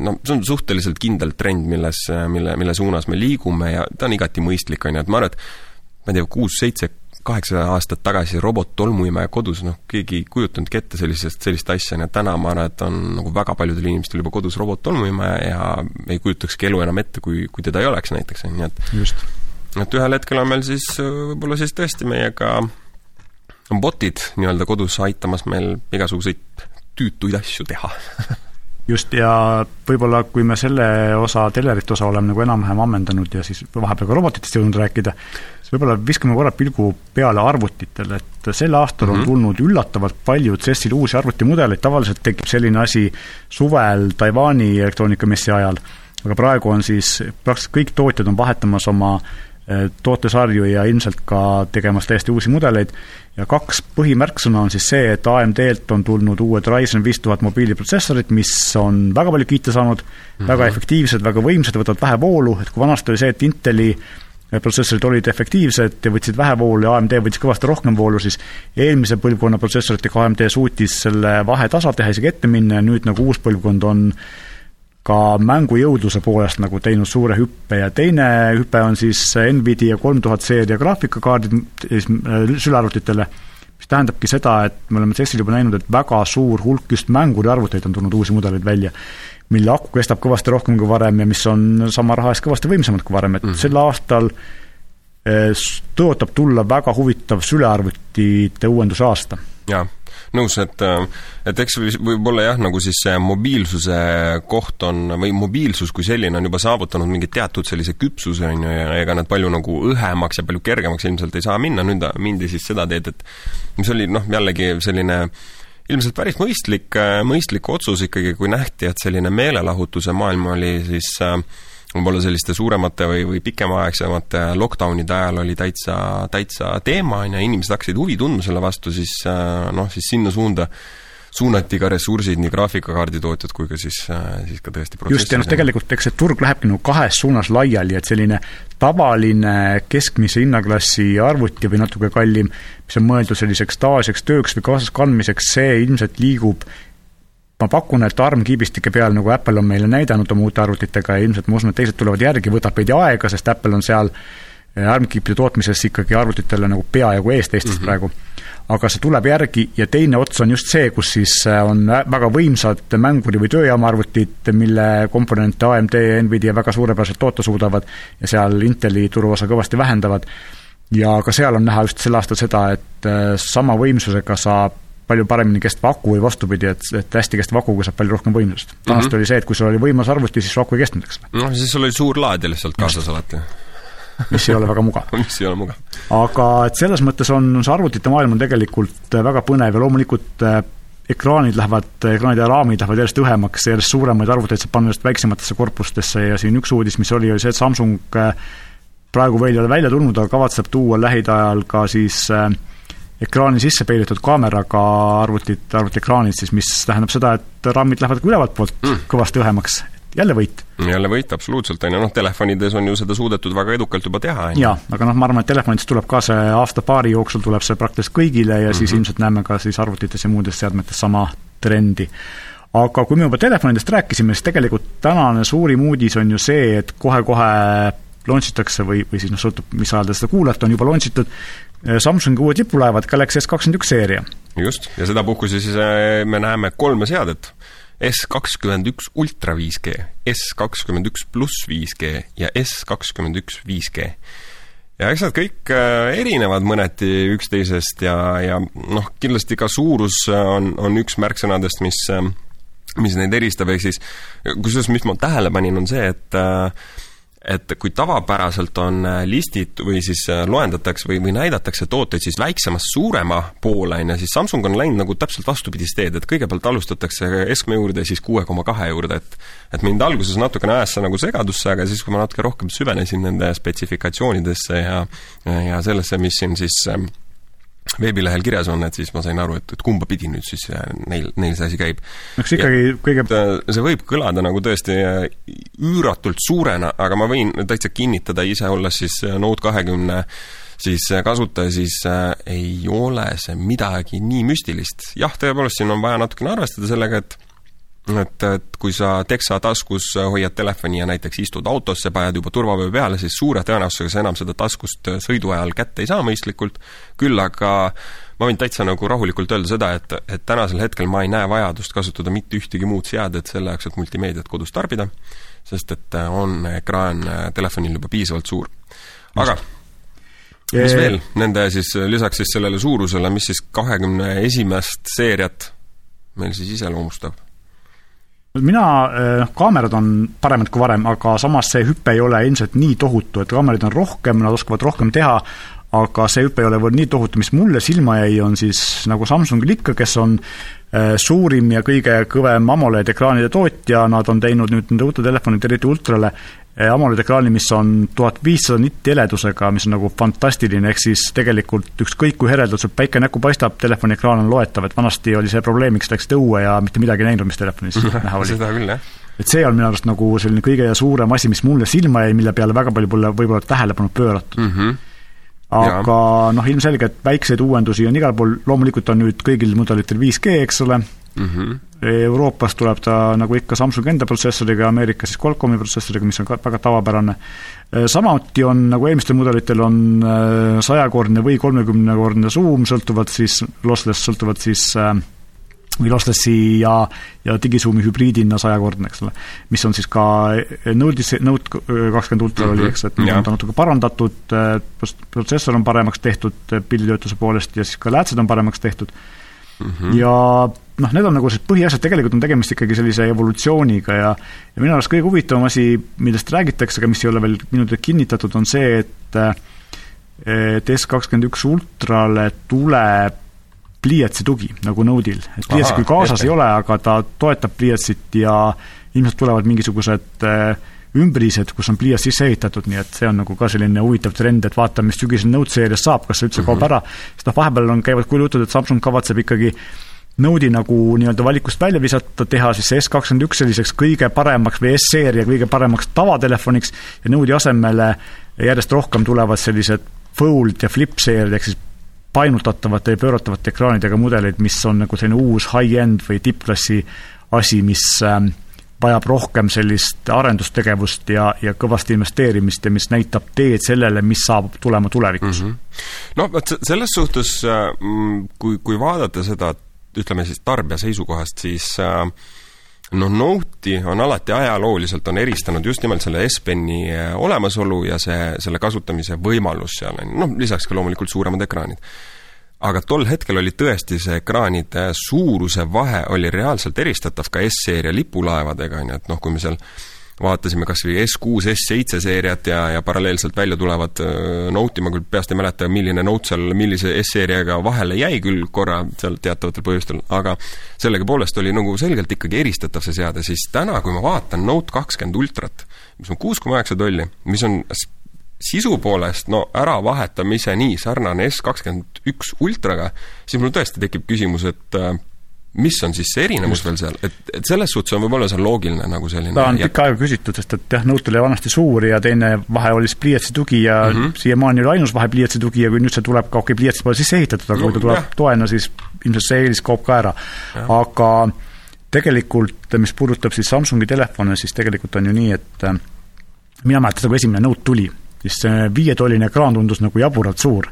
noh, see on suhteliselt kindel trend, milles, mille, mille suunas me liigume ja ta on igati mõistlik, on ju, et ma arvan, et ma ei tea, kuus-seitse, kaheksa aastat tagasi robot-tolmuimeja kodus, noh, keegi ei kujutanudki ette sellisest, sellist asja, nii et täna ma arvan, et on nagu väga paljudel inimestel juba kodus robot-tolmuimeja ja ei kujutakski elu enam ette, kui, kui teda ei oleks näiteks, on ju, et just. Et ühel hetkel on meil siis võib-olla siis tõesti meiega botid nii-öelda kodus aitamas meil igasuguseid tüütuid asju teha just, ja võib-olla kui me selle osa, telerite osa oleme nagu enam-vähem ammendanud ja siis vahepeal ka robotitest jõudnud rääkida, siis võib-olla viskame korra pilgu peale arvutitele, et sel aastal mm -hmm. on mhm. tulnud üllatavalt palju CES-il uusi arvutimudeleid, tavaliselt tekib selline asi suvel Taiwan'i elektroonikamessi ajal, aga praegu on siis, praktiliselt kõik tootjad on vahetamas oma eh, tootesarju ja ilmselt ka tegemas täiesti uusi mudeleid ja kaks põhimärksõna on siis see, et AMD-lt on tulnud uued Ryzen viis tuhat mobiiliprotsessorid, mis on väga palju kiita saanud mm, -hmm. väga efektiivsed, väga võimsad, võtavad vähe voolu, et kui vanasti oli see, et Inteli protsessorid olid efektiivsed ja võtsid vähe voolu ja AMD võttis kõvasti rohkem voolu, siis eelmise põlvkonna protsessoritega AMD suutis selle vahe tasa teha, isegi ette minna ja nüüd nagu uus põlvkond on ka mängujõudluse poolest nagu teinud suure hüppe ja teine hüpe on siis Nvidia kolm tuhat seeria graafikakaardid äh, sülearvutitele, mis tähendabki seda, et me oleme CES-il juba näinud, et väga suur hulk just mänguriarvuteid on tulnud uusi mudeleid välja, mille aku kestab kõvasti rohkem kui varem ja mis on sama raha eest kõvasti võimsamad kui varem, et mm -hmm. sel aastal äh, tõotab tulla väga huvitav sülearvutite uuenduse aasta. jaa nõus, et et eks võib-olla jah, nagu siis see mobiilsuse koht on, või mobiilsus kui selline on juba saavutanud mingi teatud sellise küpsuse, on ju, ja ega nad palju nagu õhemaks ja palju kergemaks ilmselt ei saa minna, nüüd mindi siis seda teed, et mis oli noh, jällegi selline ilmselt päris mõistlik, mõistlik otsus ikkagi, kui nähti, et selline meelelahutuse maailm oli siis äh, võib-olla selliste suuremate või, või pikemaaegsemate lockdownide ajal oli täitsa, täitsa teema, on ju, inimesed hakkasid huvi tundma selle vastu, siis äh, noh, siis sinna suunda suunati ka ressursid, nii graafikakaarditootjad kui ka siis, äh, siis ka tõesti just, ja noh, tegelikult eks see turg lähebki nagu kahes suunas laiali, et selline tavaline keskmise hinnaklassi arvuti või natuke kallim, mis on mõeldud selliseks tavaliseks tööks või kaasas kandmiseks, see ilmselt liigub ma pakun, et ARM-kiibistike peal, nagu Apple on meile näidanud oma uute arvutitega ja ilmselt ma usun, et teised tulevad järgi, võtab veidi aega, sest Apple on seal eh, ARM-kiipide tootmises ikkagi arvutitele nagu peaaegu ees teistest mm -hmm. praegu. aga see tuleb järgi ja teine ots on just see, kus siis eh, on väga võimsad mänguri- või tööjaamaarvutid, mille komponente AMD ja Nvidia väga suurepäraselt toota suudavad ja seal Inteli turuosa kõvasti vähendavad. ja ka seal on näha just sel aastal seda, et eh, sama võimsusega saab palju paremini kestva aku või vastupidi, et, et hästi kestva akuga saab palju rohkem võimsust. vanasti mm -hmm. oli see, et kui sul oli võimas arvuti, siis su aku ei kestnud, eks noh, siis sul oli suur laadija lihtsalt kaasas alati. mis ei ole väga mugav mis ei ole mugav. aga et selles mõttes on, see arvutite maailm on tegelikult äh, väga põnev ja loomulikult äh, ekraanid lähevad, ekraanid ja raamid lähevad järjest õhemaks, järjest suuremaid arvuteid saab panna just väiksematesse korpustesse ja siin üks uudis, mis oli, oli see, et Samsung äh, praegu veel ei ole välja tulnud, aga kavatseb tuua lähiajal ka siis äh, ekraani sisse peidetud kaameraga arvutid, arvutiekraanid siis, mis tähendab seda, et RAM-id lähevad ka ülevalt poolt mm. kõvasti õhemaks, jälle võit. jälle võit, absoluutselt, on ju, noh, telefonides on ju seda suudetud väga edukalt juba teha, on ju. jaa, aga noh, ma arvan, et telefonides tuleb ka see aasta-paari jooksul tuleb see praktiliselt kõigile ja mm -hmm. siis mhm. ilmselt näeme ka siis arvutites ja muudes seadmetes sama trendi aga kui me juba telefonidest rääkisime, siis tegelikult tänane suurim uudis on ju see, et kohe-kohe launch itakse või, või siis noh, sõltub, mis ajal te seda kuulate, on juba launch itud Samsungi uued lipulaevad Galaxy S kakskümmend üks seeria. just, ja sedapuhku siis äh, me näeme kolme seadet. S kakskümmend üks Ultra 5G, S kakskümmend üks pluss 5G ja S kakskümmend üks 5G. ja eks nad kõik äh, erinevad mõneti üksteisest ja, ja noh, kindlasti ka suurus on, on üks märksõnadest, mis mis neid eristab, ehk siis kusjuures, mis ma tähele panin, on see, et äh, et kui tavapäraselt on äh, listid või siis äh, loendatakse või, või näidatakse tooteid siis väiksemast suurema poole, on ju, siis Samsung on läinud nagu täpselt vastupidist teed, et kõigepealt alustatakse keskme juurde ja siis kuue koma kahe juurde, et et mind alguses natukene ajas see nagu segadusse, aga siis, kui ma natuke rohkem süvenesin nende spetsifikatsioonidesse ja ja sellesse, mis siin siis ähm, veebilehel kirjas on, et siis ma sain aru, et, et kumba pidi nüüd siis äh, neil, neil see asi käib. eks ikkagi kõige see võib kõlada nagu tõesti äh, üüratult suurena, aga ma võin täitsa kinnitada ise, olles siis äh, Note kahekümne siis kasutaja, siis ei ole see midagi nii müstilist. jah, tõepoolest, siin on vaja natukene arvestada sellega, et et, et kui sa teksa taskus hoiad telefoni ja näiteks istud autosse, paned juba turvavöö peale, siis suure tõenäosusega sa enam seda taskust sõidu ajal kätte ei saa mõistlikult, küll aga ma võin täitsa nagu rahulikult öelda seda, et, et tänasel hetkel ma ei näe vajadust kasutada mitte ühtegi muud seadet selle jaoks, et multimeediat kodus tarbida, sest et on ekraan telefonil juba piisavalt suur. aga mis veel nende siis, lisaks siis sellele suurusele, mis siis kahekümne esimest seeriat meil siis iseloomustab? Mina, noh, kaamerad on paremad kui varem, aga samas see hüpe ei ole ilmselt nii tohutu, et kaameraid on rohkem, nad oskavad rohkem teha, aga see hüpe ei ole veel nii tohutu, mis mulle silma jäi, on siis nagu Samsungil ikka, kes on äh, suurim ja kõige kõvem AMOLED ekraanide tootja, nad on teinud nüüd nende uute telefonide, eriti ultrale, AMOLED ekraani, mis on tuhat viissada nitti heledusega, mis on nagu fantastiline, ehk siis tegelikult ükskõik kui heredalt sul päike näkku paistab, telefoni ekraan on loetav, et vanasti oli see probleemiks, läksid õue ja mitte midagi ei näinud, mis telefonis näha oli. seda küll, jah. et see on minu arust nagu selline kõige suurem asi, mis mulle silma jäi, mille peale väga palju pole võib-olla tähelepanu pööratud mm. -hmm aga noh, ilmselgelt väikseid uuendusi on igal pool, loomulikult on nüüd kõigil mudelitel 5G, eks ole mm, -hmm. Euroopas tuleb ta nagu ikka Samsungi enda protsessoriga, Ameerikas siis Qualcomm'i protsessoriga, mis on ka väga tavapärane. samuti on, nagu eelmistel mudelitel, on sajakordne või kolmekümnekordne zoom, sõltuvalt siis, lossless, sõltuvalt siis äh, või losslessi ja, ja digisuumi hübriidina sajakordne, eks ole. mis on siis ka Note'is, Note kakskümmend ultra oli, eks, et on ta natuke parandatud, protsessor on paremaks tehtud pilditöötluse poolest ja siis ka läätsed on paremaks tehtud mm. -hmm. ja noh, need on nagu sellised põhiasjad, tegelikult on tegemist ikkagi sellise evolutsiooniga ja ja minu arust kõige huvitavam asi, millest räägitakse, aga mis ei ole veel minu teada kinnitatud, on see, et et S kakskümmend üks ultrale tuleb pliiatsi tugi, nagu Node'il. et pliiatsi küll kaasas ei ole, aga ta toetab pliiatsit ja ilmselt tulevad mingisugused äh, ümbrised, kus on pliiats sisse ehitatud, nii et see on nagu ka selline huvitav trend, et vaatame, mis sügisel Note seerias saab, kas see üldse mm -hmm. kaob ära, sest noh, vahepeal on, käivad kuulujutud, et Samsung kavatseb ikkagi Node'i nagu nii-öelda valikust välja visata, teha siis see S kakskümmend üks selliseks kõige paremaks või S-seeria kõige paremaks tavatelefoniks ja Node'i asemele järjest rohkem tulevad sellised fold ja flip seeriad, ehk siis painutatavate ja pööratavate ekraanidega mudeleid, mis on nagu selline uus high-end või tippklassi asi, mis ähm, vajab rohkem sellist arendustegevust ja, ja kõvasti investeerimist ja mis näitab teed sellele, mis saab tulema tulevikus mm. -hmm. no vot, selles suhtes äh, kui, kui vaadata seda, ütleme siis tarbija seisukohast, siis äh, noh, Note'i on alati ajalooliselt, on eristanud just nimelt selle S-Peni äh, olemasolu ja see, selle kasutamise võimalus seal, on noh, lisaks ka loomulikult suuremad ekraanid. aga tol hetkel oli tõesti see ekraanide suuruse vahe oli reaalselt eristatav ka S-seeria lipulaevadega, on ju, et noh, kui me seal vaatasime kas või S6, S7 seeriat ja, ja paralleelselt välja tulevad Note'i, ma küll peast ei mäleta, milline Note seal millise S-seeriaga vahele jäi küll korra seal teatavatel põhjustel, aga sellegipoolest oli nagu selgelt ikkagi eristatav see seade, siis täna, kui ma vaatan Note kakskümmend ultrat, mis on kuus koma üheksa tolli, mis on sisu poolest no äravahetamise nii sarnane S kakskümmend üks ultraga, siis mul tõesti tekib küsimus, et mis on siis see erinevus veel seal, et, et selles suhtes on võib-olla see loogiline nagu selline ta on pikka aega küsitud, sest et jah, Note oli vanasti suur ja teine vahe oli siis pliiatsi tugi ja mm -hmm. siiamaani oli ainus vahe pliiatsi tugi ja kui nüüd see tuleb ka, okei okay,, pliiatsi pole sisse ehitatud, aga no, kui ta tuleb jah. toena, siis ilmselt see eelis kaob ka ära. aga tegelikult, mis puudutab siis Samsungi telefone, siis tegelikult on ju nii, et äh, mina mäletan seda, kui esimene Note tuli siis see viietolline ekraan tundus nagu jaburalt suur.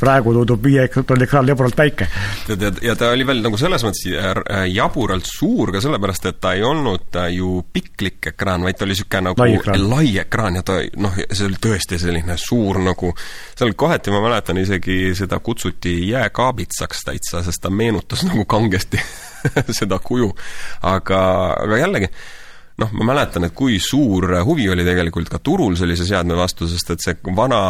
praegu tundub viietolline ekraan jaburalt väike. ja, ja ta oli veel nagu selles mõttes äh, jaburalt suur ka sellepärast, et ta ei olnud ju piklik ekraan, vaid ta oli niisugune nagu lai ekraan. lai ekraan ja ta noh, see oli tõesti selline suur nagu, seal kohati ma mäletan isegi seda kutsuti jääkaabitsaks täitsa, sest ta meenutas nagu kangesti seda kuju. aga, aga jällegi noh, ma mäletan, et kui suur huvi oli tegelikult ka turul sellise seadme vastu, sest et see vana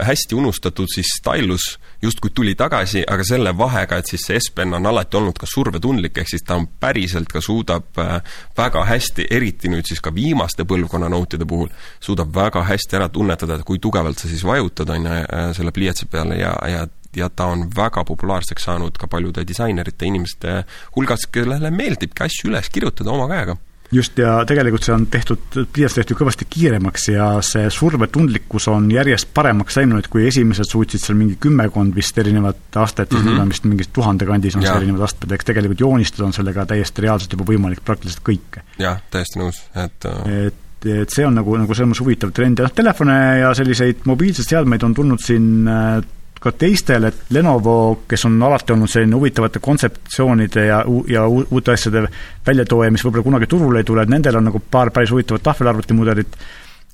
hästi unustatud siis stylus justkui tuli tagasi, aga selle vahega, et siis see S-Pen on alati olnud ka survetundlik, ehk siis ta on päriselt ka suudab äh, väga hästi, eriti nüüd siis ka viimaste põlvkonna Note'ide puhul, suudab väga hästi ära tunnetada, et kui tugevalt sa siis vajutad, on ju, selle pliiatsi peale ja, ja ja ta on väga populaarseks saanud ka paljude disainerite, inimeste hulgas, kellele meeldibki asju üles kirjutada oma käega just, ja tegelikult see on tehtud, pliiats tehtud kõvasti kiiremaks ja see survetundlikkus on järjest paremaks läinud, kui esimesed suutsid seal mingi kümmekond vist erinevat astet mm, -hmm. vist mingis tuhande kandis on see erinevad astmed, eks tegelikult joonistada on sellega täiesti reaalselt juba võimalik praktiliselt kõike. jah, täiesti nõus, et äh, et et see on nagu, nagu selles mõttes huvitav trend ja noh, telefone ja selliseid mobiilseid seadmeid on tulnud siin äh, ka teistel, et Lenovo, kes on alati olnud selline huvitavate kontseptsioonide ja, ja uute asjade väljatooja, mis võib-olla kunagi turule ei tule, et nendel on nagu paar päris huvitavat tahvelarvutimudelit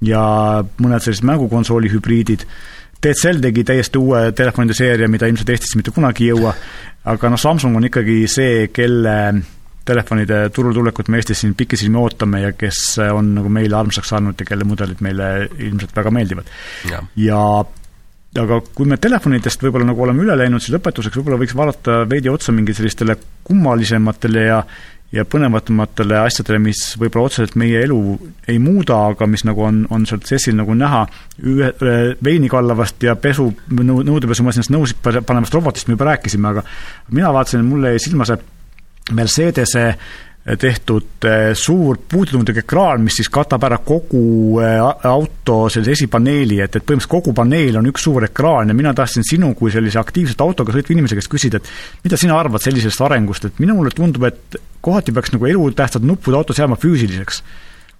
ja mõned sellised mängukonsooli hübriidid, DCL tegi täiesti uue telefonide seeria, mida ilmselt Eestisse mitte kunagi ei jõua, aga noh, Samsung on ikkagi see, kelle telefonide turule tulekut me Eestis siin pikisilmi ootame ja kes on nagu meile armsaks saanud ja kelle mudelid meile ilmselt väga meeldivad. ja, ja aga kui me telefonidest võib-olla nagu oleme üle läinud, siis lõpetuseks võib-olla võiks vaadata veidi otsa mingi sellistele kummalisematele ja ja põnevatamatele asjadele, mis võib-olla otseselt meie elu ei muuda, aga mis nagu on, on sealt CES-il nagu näha, ühe, veini kallavast ja pesu, nõu-, nõudepesumasinast nõusid panevast robotist me juba rääkisime, aga mina vaatasin, mulle jäi silma see Mercedese tehtud eh, suur puutundlik ekraan, mis siis katab ära kogu eh, auto sellise esipaneeli, et, et põhimõtteliselt kogu paneel on üks suur ekraan ja mina tahtsin sinu kui sellise aktiivselt autoga sõitva inimese käest küsida, et mida sina arvad sellisest arengust, et minule tundub, et kohati peaks nagu elutähtsad nupud autos jääma füüsiliseks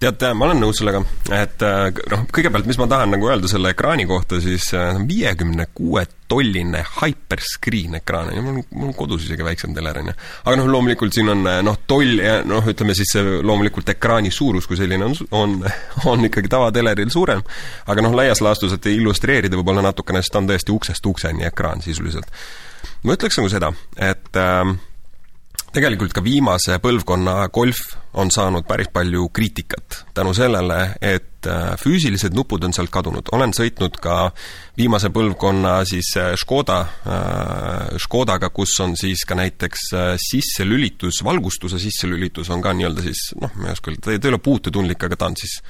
tead, ma olen nõus sellega, et äh, noh, kõigepealt, mis ma tahan nagu öelda selle ekraani kohta, siis äh, viiekümne kuue tolline hyperscreen ekraan on ju, mul on, mul on kodus isegi väiksem teler, on ju. aga noh, loomulikult siin on äh, noh, toll ja noh, ütleme siis loomulikult ekraani suurus kui selline on, on, on ikkagi tavateleril suurem, aga noh, laias laastus, et illustreerida võib-olla natukene, sest ta on tõesti uksest ukseni ekraan sisuliselt. ma ütleks nagu seda, et äh, tegelikult ka viimase põlvkonna Golf on saanud päris palju kriitikat tänu sellele, et äh, füüsilised nupud on sealt kadunud. olen sõitnud ka viimase põlvkonna siis äh, Škoda, äh, Škodaga, kus on siis ka näiteks sisselülitus, valgustuse sisselülitus on ka nii-öelda siis noh, ma ei oska öelda, ta ei ole puututundlik, aga ta on siis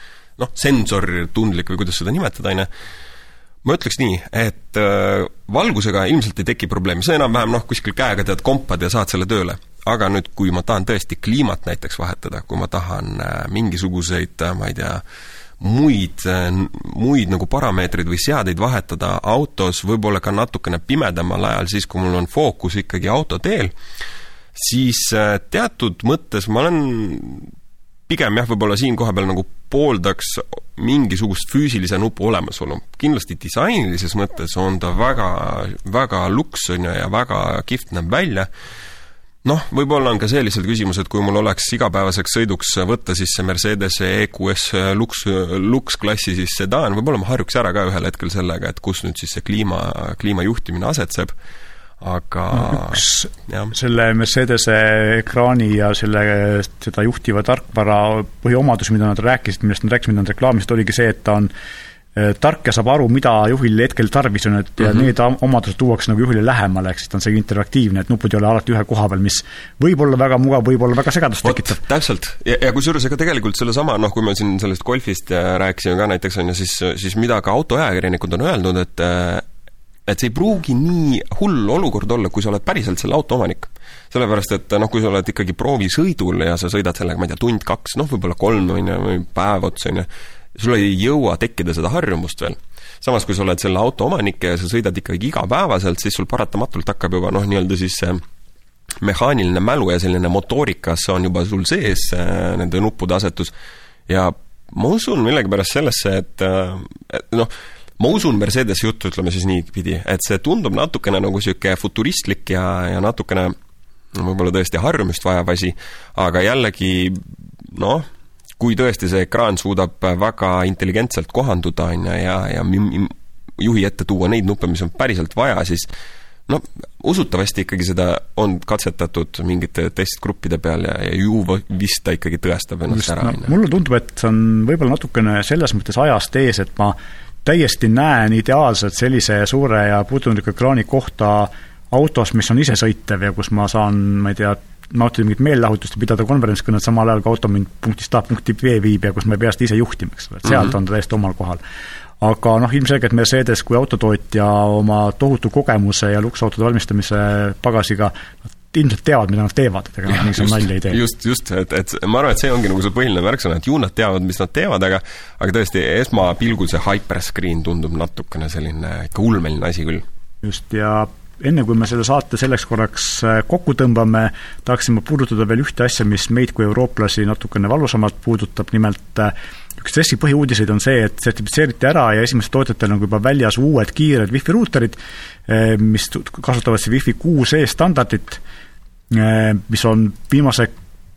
noh, sensortundlik või kuidas seda nimetada, on ju. Ma ütleks nii, et valgusega ilmselt ei teki probleemi, sa enam-vähem noh, kuskil käega tead kompad ja saad selle tööle aga nüüd, kui ma tahan tõesti kliimat näiteks vahetada, kui ma tahan äh, mingisuguseid, äh, ma ei tea, muid, äh, muid nagu parameetreid või seadeid vahetada autos võib-olla ka natukene pimedamal ajal, siis kui mul on fookus ikkagi autoteel, siis teatud mõttes ma olen pigem jah, võib-olla siin koha peal nagu pooldaks mingisugust füüsilise nupu olemasolu. kindlasti disainilises mõttes on ta väga, väga luks, on ju, ja väga kihvt näeb välja noh, võib-olla on ka see lihtsalt küsimus, et kui mul oleks igapäevaseks sõiduks võtta siis see Mercedese EQS Lux, Lux-klassi siis sedaan, võib-olla ma harjuks ära ka ühel hetkel sellega, et kus nüüd siis see kliima, kliimajuhtimine asetseb, aga no, üks jah. selle Mercedese ekraani ja selle, seda juhtiva tarkvara põhiomadus, mida nad rääkisid, millest nad rääkisid, mida nad reklaamisid, oligi see, et ta on tark ja saab aru, mida juhil hetkel tarvis on, et mm -hmm. ja need omadused tuuakse nagu juhile lähemale, ehk siis ta on see interaktiivne, et nupud ei ole alati ühe koha peal, mis võib olla väga mugav, võib olla väga segadust tekitav. täpselt, ja, ja kusjuures ega tegelikult sellesama, noh, kui me siin sellest golfist rääkisime ka näiteks, on ju, siis, siis mida ka autoajakirjanikud on öelnud, et et see ei pruugi nii hull olukord olla, kui sa oled päriselt selle auto omanik. sellepärast, et noh, kui sa oled ikkagi proovisõidul ja sa sõidad sellega, ma ei tea, tund-kaks, noh, võib-olla kolm, on ju, või päev otsa, on ju, sul ei jõua tekkida seda harjumust veel. samas, kui sa oled selle auto omanik ja sa sõidad ikkagi igapäevaselt, siis sul paratamatult hakkab juba noh, nii-öelda siis see mehaaniline mälu ja selline motoorikas on juba sul sees, nende nuppude asetus, ja ma usun millegipärast sellesse, et, et noh, ma usun Mercedese juttu, ütleme siis niipidi, et see tundub natukene nagu niisugune futuristlik ja, ja natukene võib-olla tõesti harjumust vajav asi, aga jällegi noh, kui tõesti see ekraan suudab väga intelligentselt kohanduda, on ju, ja, ja juhi ette tuua neid nuppe, mis on päriselt vaja, siis no usutavasti ikkagi seda on katsetatud mingite testgruppide peal ja, ja ju vist ta ikkagi tõestab ennast Just, ära no,. mulle tundub, et see on võib-olla natukene selles mõttes ajast ees, et ma täiesti näen ideaalselt sellise suure ja puutundliku ekraani kohta autos, mis on isesõitev ja kus ma saan, ma ei tea, nautida mingit meelelahutust ja pidada konverentskõnet samal ajal, kui auto mind punktist A punkti B viib ja kus ma ei pea seda ise juhtima, eks ole, et sealt mm -hmm. on ta täiesti omal kohal. aga noh, ilmselgelt Mercedes kui autotootja oma tohutu kogemuse ja luksusautode valmistamise pagasiga ilmselt teavad, mida nad teevad, et ega nad niisama nalja ei tee. just, just, et, et ma arvan, et see ongi nagu see põhiline märksõna, et ju nad teavad, mis nad teevad, aga aga tõesti, esmapilgul see hyperscreen tundub natukene selline ikka ulmeline asi küll. just, ja enne kui me selle saate selleks korraks äh, kokku tõmbame, tahaksime puudutada veel ühte asja, mis meid kui eurooplasi natukene valusamalt puudutab, nimelt äh, üks TESi põhiuudiseid on see, et sertifitseeriti ära ja esimestel tootjatel on juba väljas uued kiired wifi ruuterid, eh, mis kasutavad siis Wi-Fi kuus E standardit, mis on viimase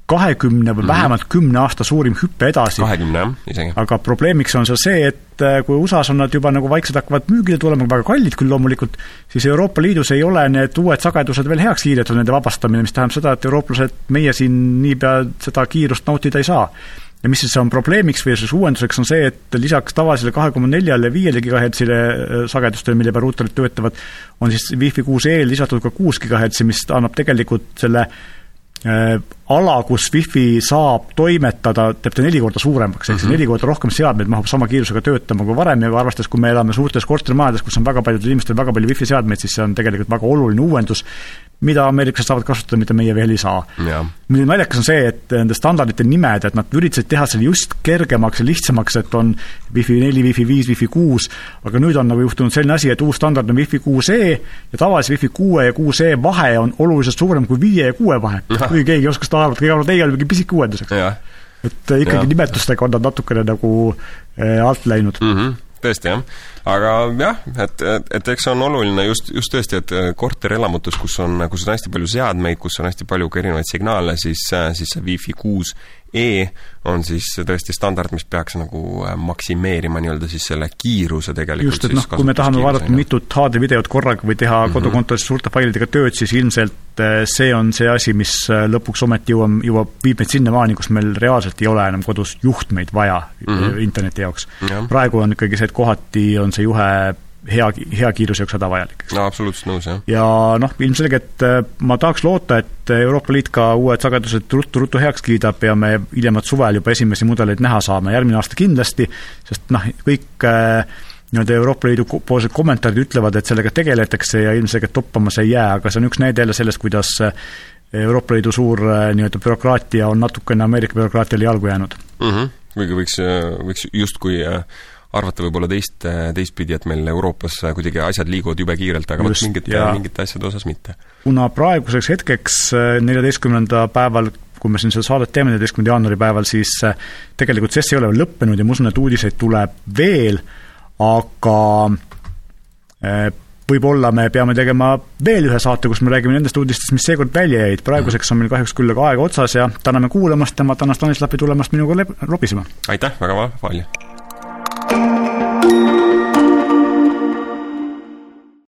kahekümne või -hmm. vähemalt kümne aasta suurim hüpe edasi. kahekümne, jah, isegi. aga probleemiks on seal see, et eh, kui USA-s on nad juba nagu vaikselt hakkavad müügile tulema, väga kallid küll loomulikult, siis Euroopa Liidus ei ole need uued sagedused veel heaks kiidetud, nende vabastamine, mis tähendab seda, et eurooplased, meie siin niipea seda kiirust nautida ei saa ja mis siis on probleemiks või siis uuenduseks, on see, et lisaks tavalisele kahe koma neljale, viiele gigahertsile äh, sagedustele, mille peal ruuterid töötavad, on siis Wi-Fi kuus E lisatud ka kuus gigahertsi, mis annab tegelikult selle äh, ala, kus Wi-Fi saab toimetada, teeb ta neli korda suuremaks, ehk siis mm -hmm. neli korda rohkem seadmeid mahub sama kiirusega töötama kui varem ja arvestades, kui me elame suurtes kortermajades, kus on väga paljudel inimestel väga palju Wi-Fi seadmeid, siis see on tegelikult väga oluline uuendus, mida ameeriklased saavad kasutada, mida meie veel ei saa. muidugi naljakas on see, et nende standardite nimed, et nad üritasid teha selle just kergemaks ja lihtsamaks, et on Wi-Fi neli, Wi-Fi viis, Wi-Fi kuus, aga nüüd on nagu juhtunud selline asi, et uus standard on Wi-Fi kuus E ja tavalise Wi-Fi kuue ja kuus E vahe on oluliselt suurem kui viie ja kuue vahe. kuigi keegi ei oska seda arvata, keegi arvab, et ei, oli mingi pisike uuendus, eks. et ikkagi ja. nimetustega on nad natukene nagu äh, alt läinud mm. -hmm tõesti, jah. Aga jah, et, et, et eks see on oluline just, just tõesti, et korterelamutes, kus on, kus on hästi palju seadmeid, kus on hästi palju ka erinevaid signaale, siis, siis see Wi-Fi kuus E on siis tõesti standard, mis peaks nagu äh, maksimeerima nii-öelda siis selle kiiruse tegelikult just, et noh, kui me tahame vaadata mitut HD-videot korraga või teha mm -hmm. kodukontoris suurte failidega tööd, siis ilmselt äh, see on see asi, mis äh, lõpuks ometi jõuab, jõuab, viib meid sinnamaani, kus meil reaalselt ei ole enam kodus juhtmeid vaja mm -hmm. interneti jaoks. praegu on ikkagi see, et kohati on see juhe hea, hea kiiruse jaoks hädavajalik, no absoluutselt nõus, jah. ja noh, ilmselgelt äh, ma tahaks loota, et Euroopa Liit ka uued sagedused ruttu-ruttu heaks kiidab ja me hiljemalt suvel juba esimesi mudeleid näha saame, järgmine aasta kindlasti, sest noh, kõik äh, nii-öelda Euroopa Liidu poolsed kommentaarid ütlevad, et sellega tegeletakse ja ilmselgelt toppama see ei jää, aga see on üks näide jälle sellest, kuidas äh, Euroopa Liidu suur nii-öelda bürokraatia on natukene Ameerika bürokraatiale jalgu jäänud mm. -hmm. kuigi võiks, võiks justkui arvata võib-olla teist, teistpidi, et meil Euroopas kuidagi asjad liiguvad jube kiirelt, aga vot mingite, mingite asjade osas mitte. kuna praeguseks hetkeks, neljateistkümnenda päeval kui me siin seda saadet teeme, neljateistkümnenda jaanuari päeval, siis äh, tegelikult CES ei ole veel lõppenud ja ma usun, et uudiseid tuleb veel, aga äh, võib-olla me peame tegema veel ühe saate, kus me räägime nendest uudistest, mis seekord välja jäid, praeguseks on meil kahjuks küll aga aeg otsas ja täname kuulamast ja ma tänan Stanislavi tulemast minuga lobisema! aitäh, väga palju!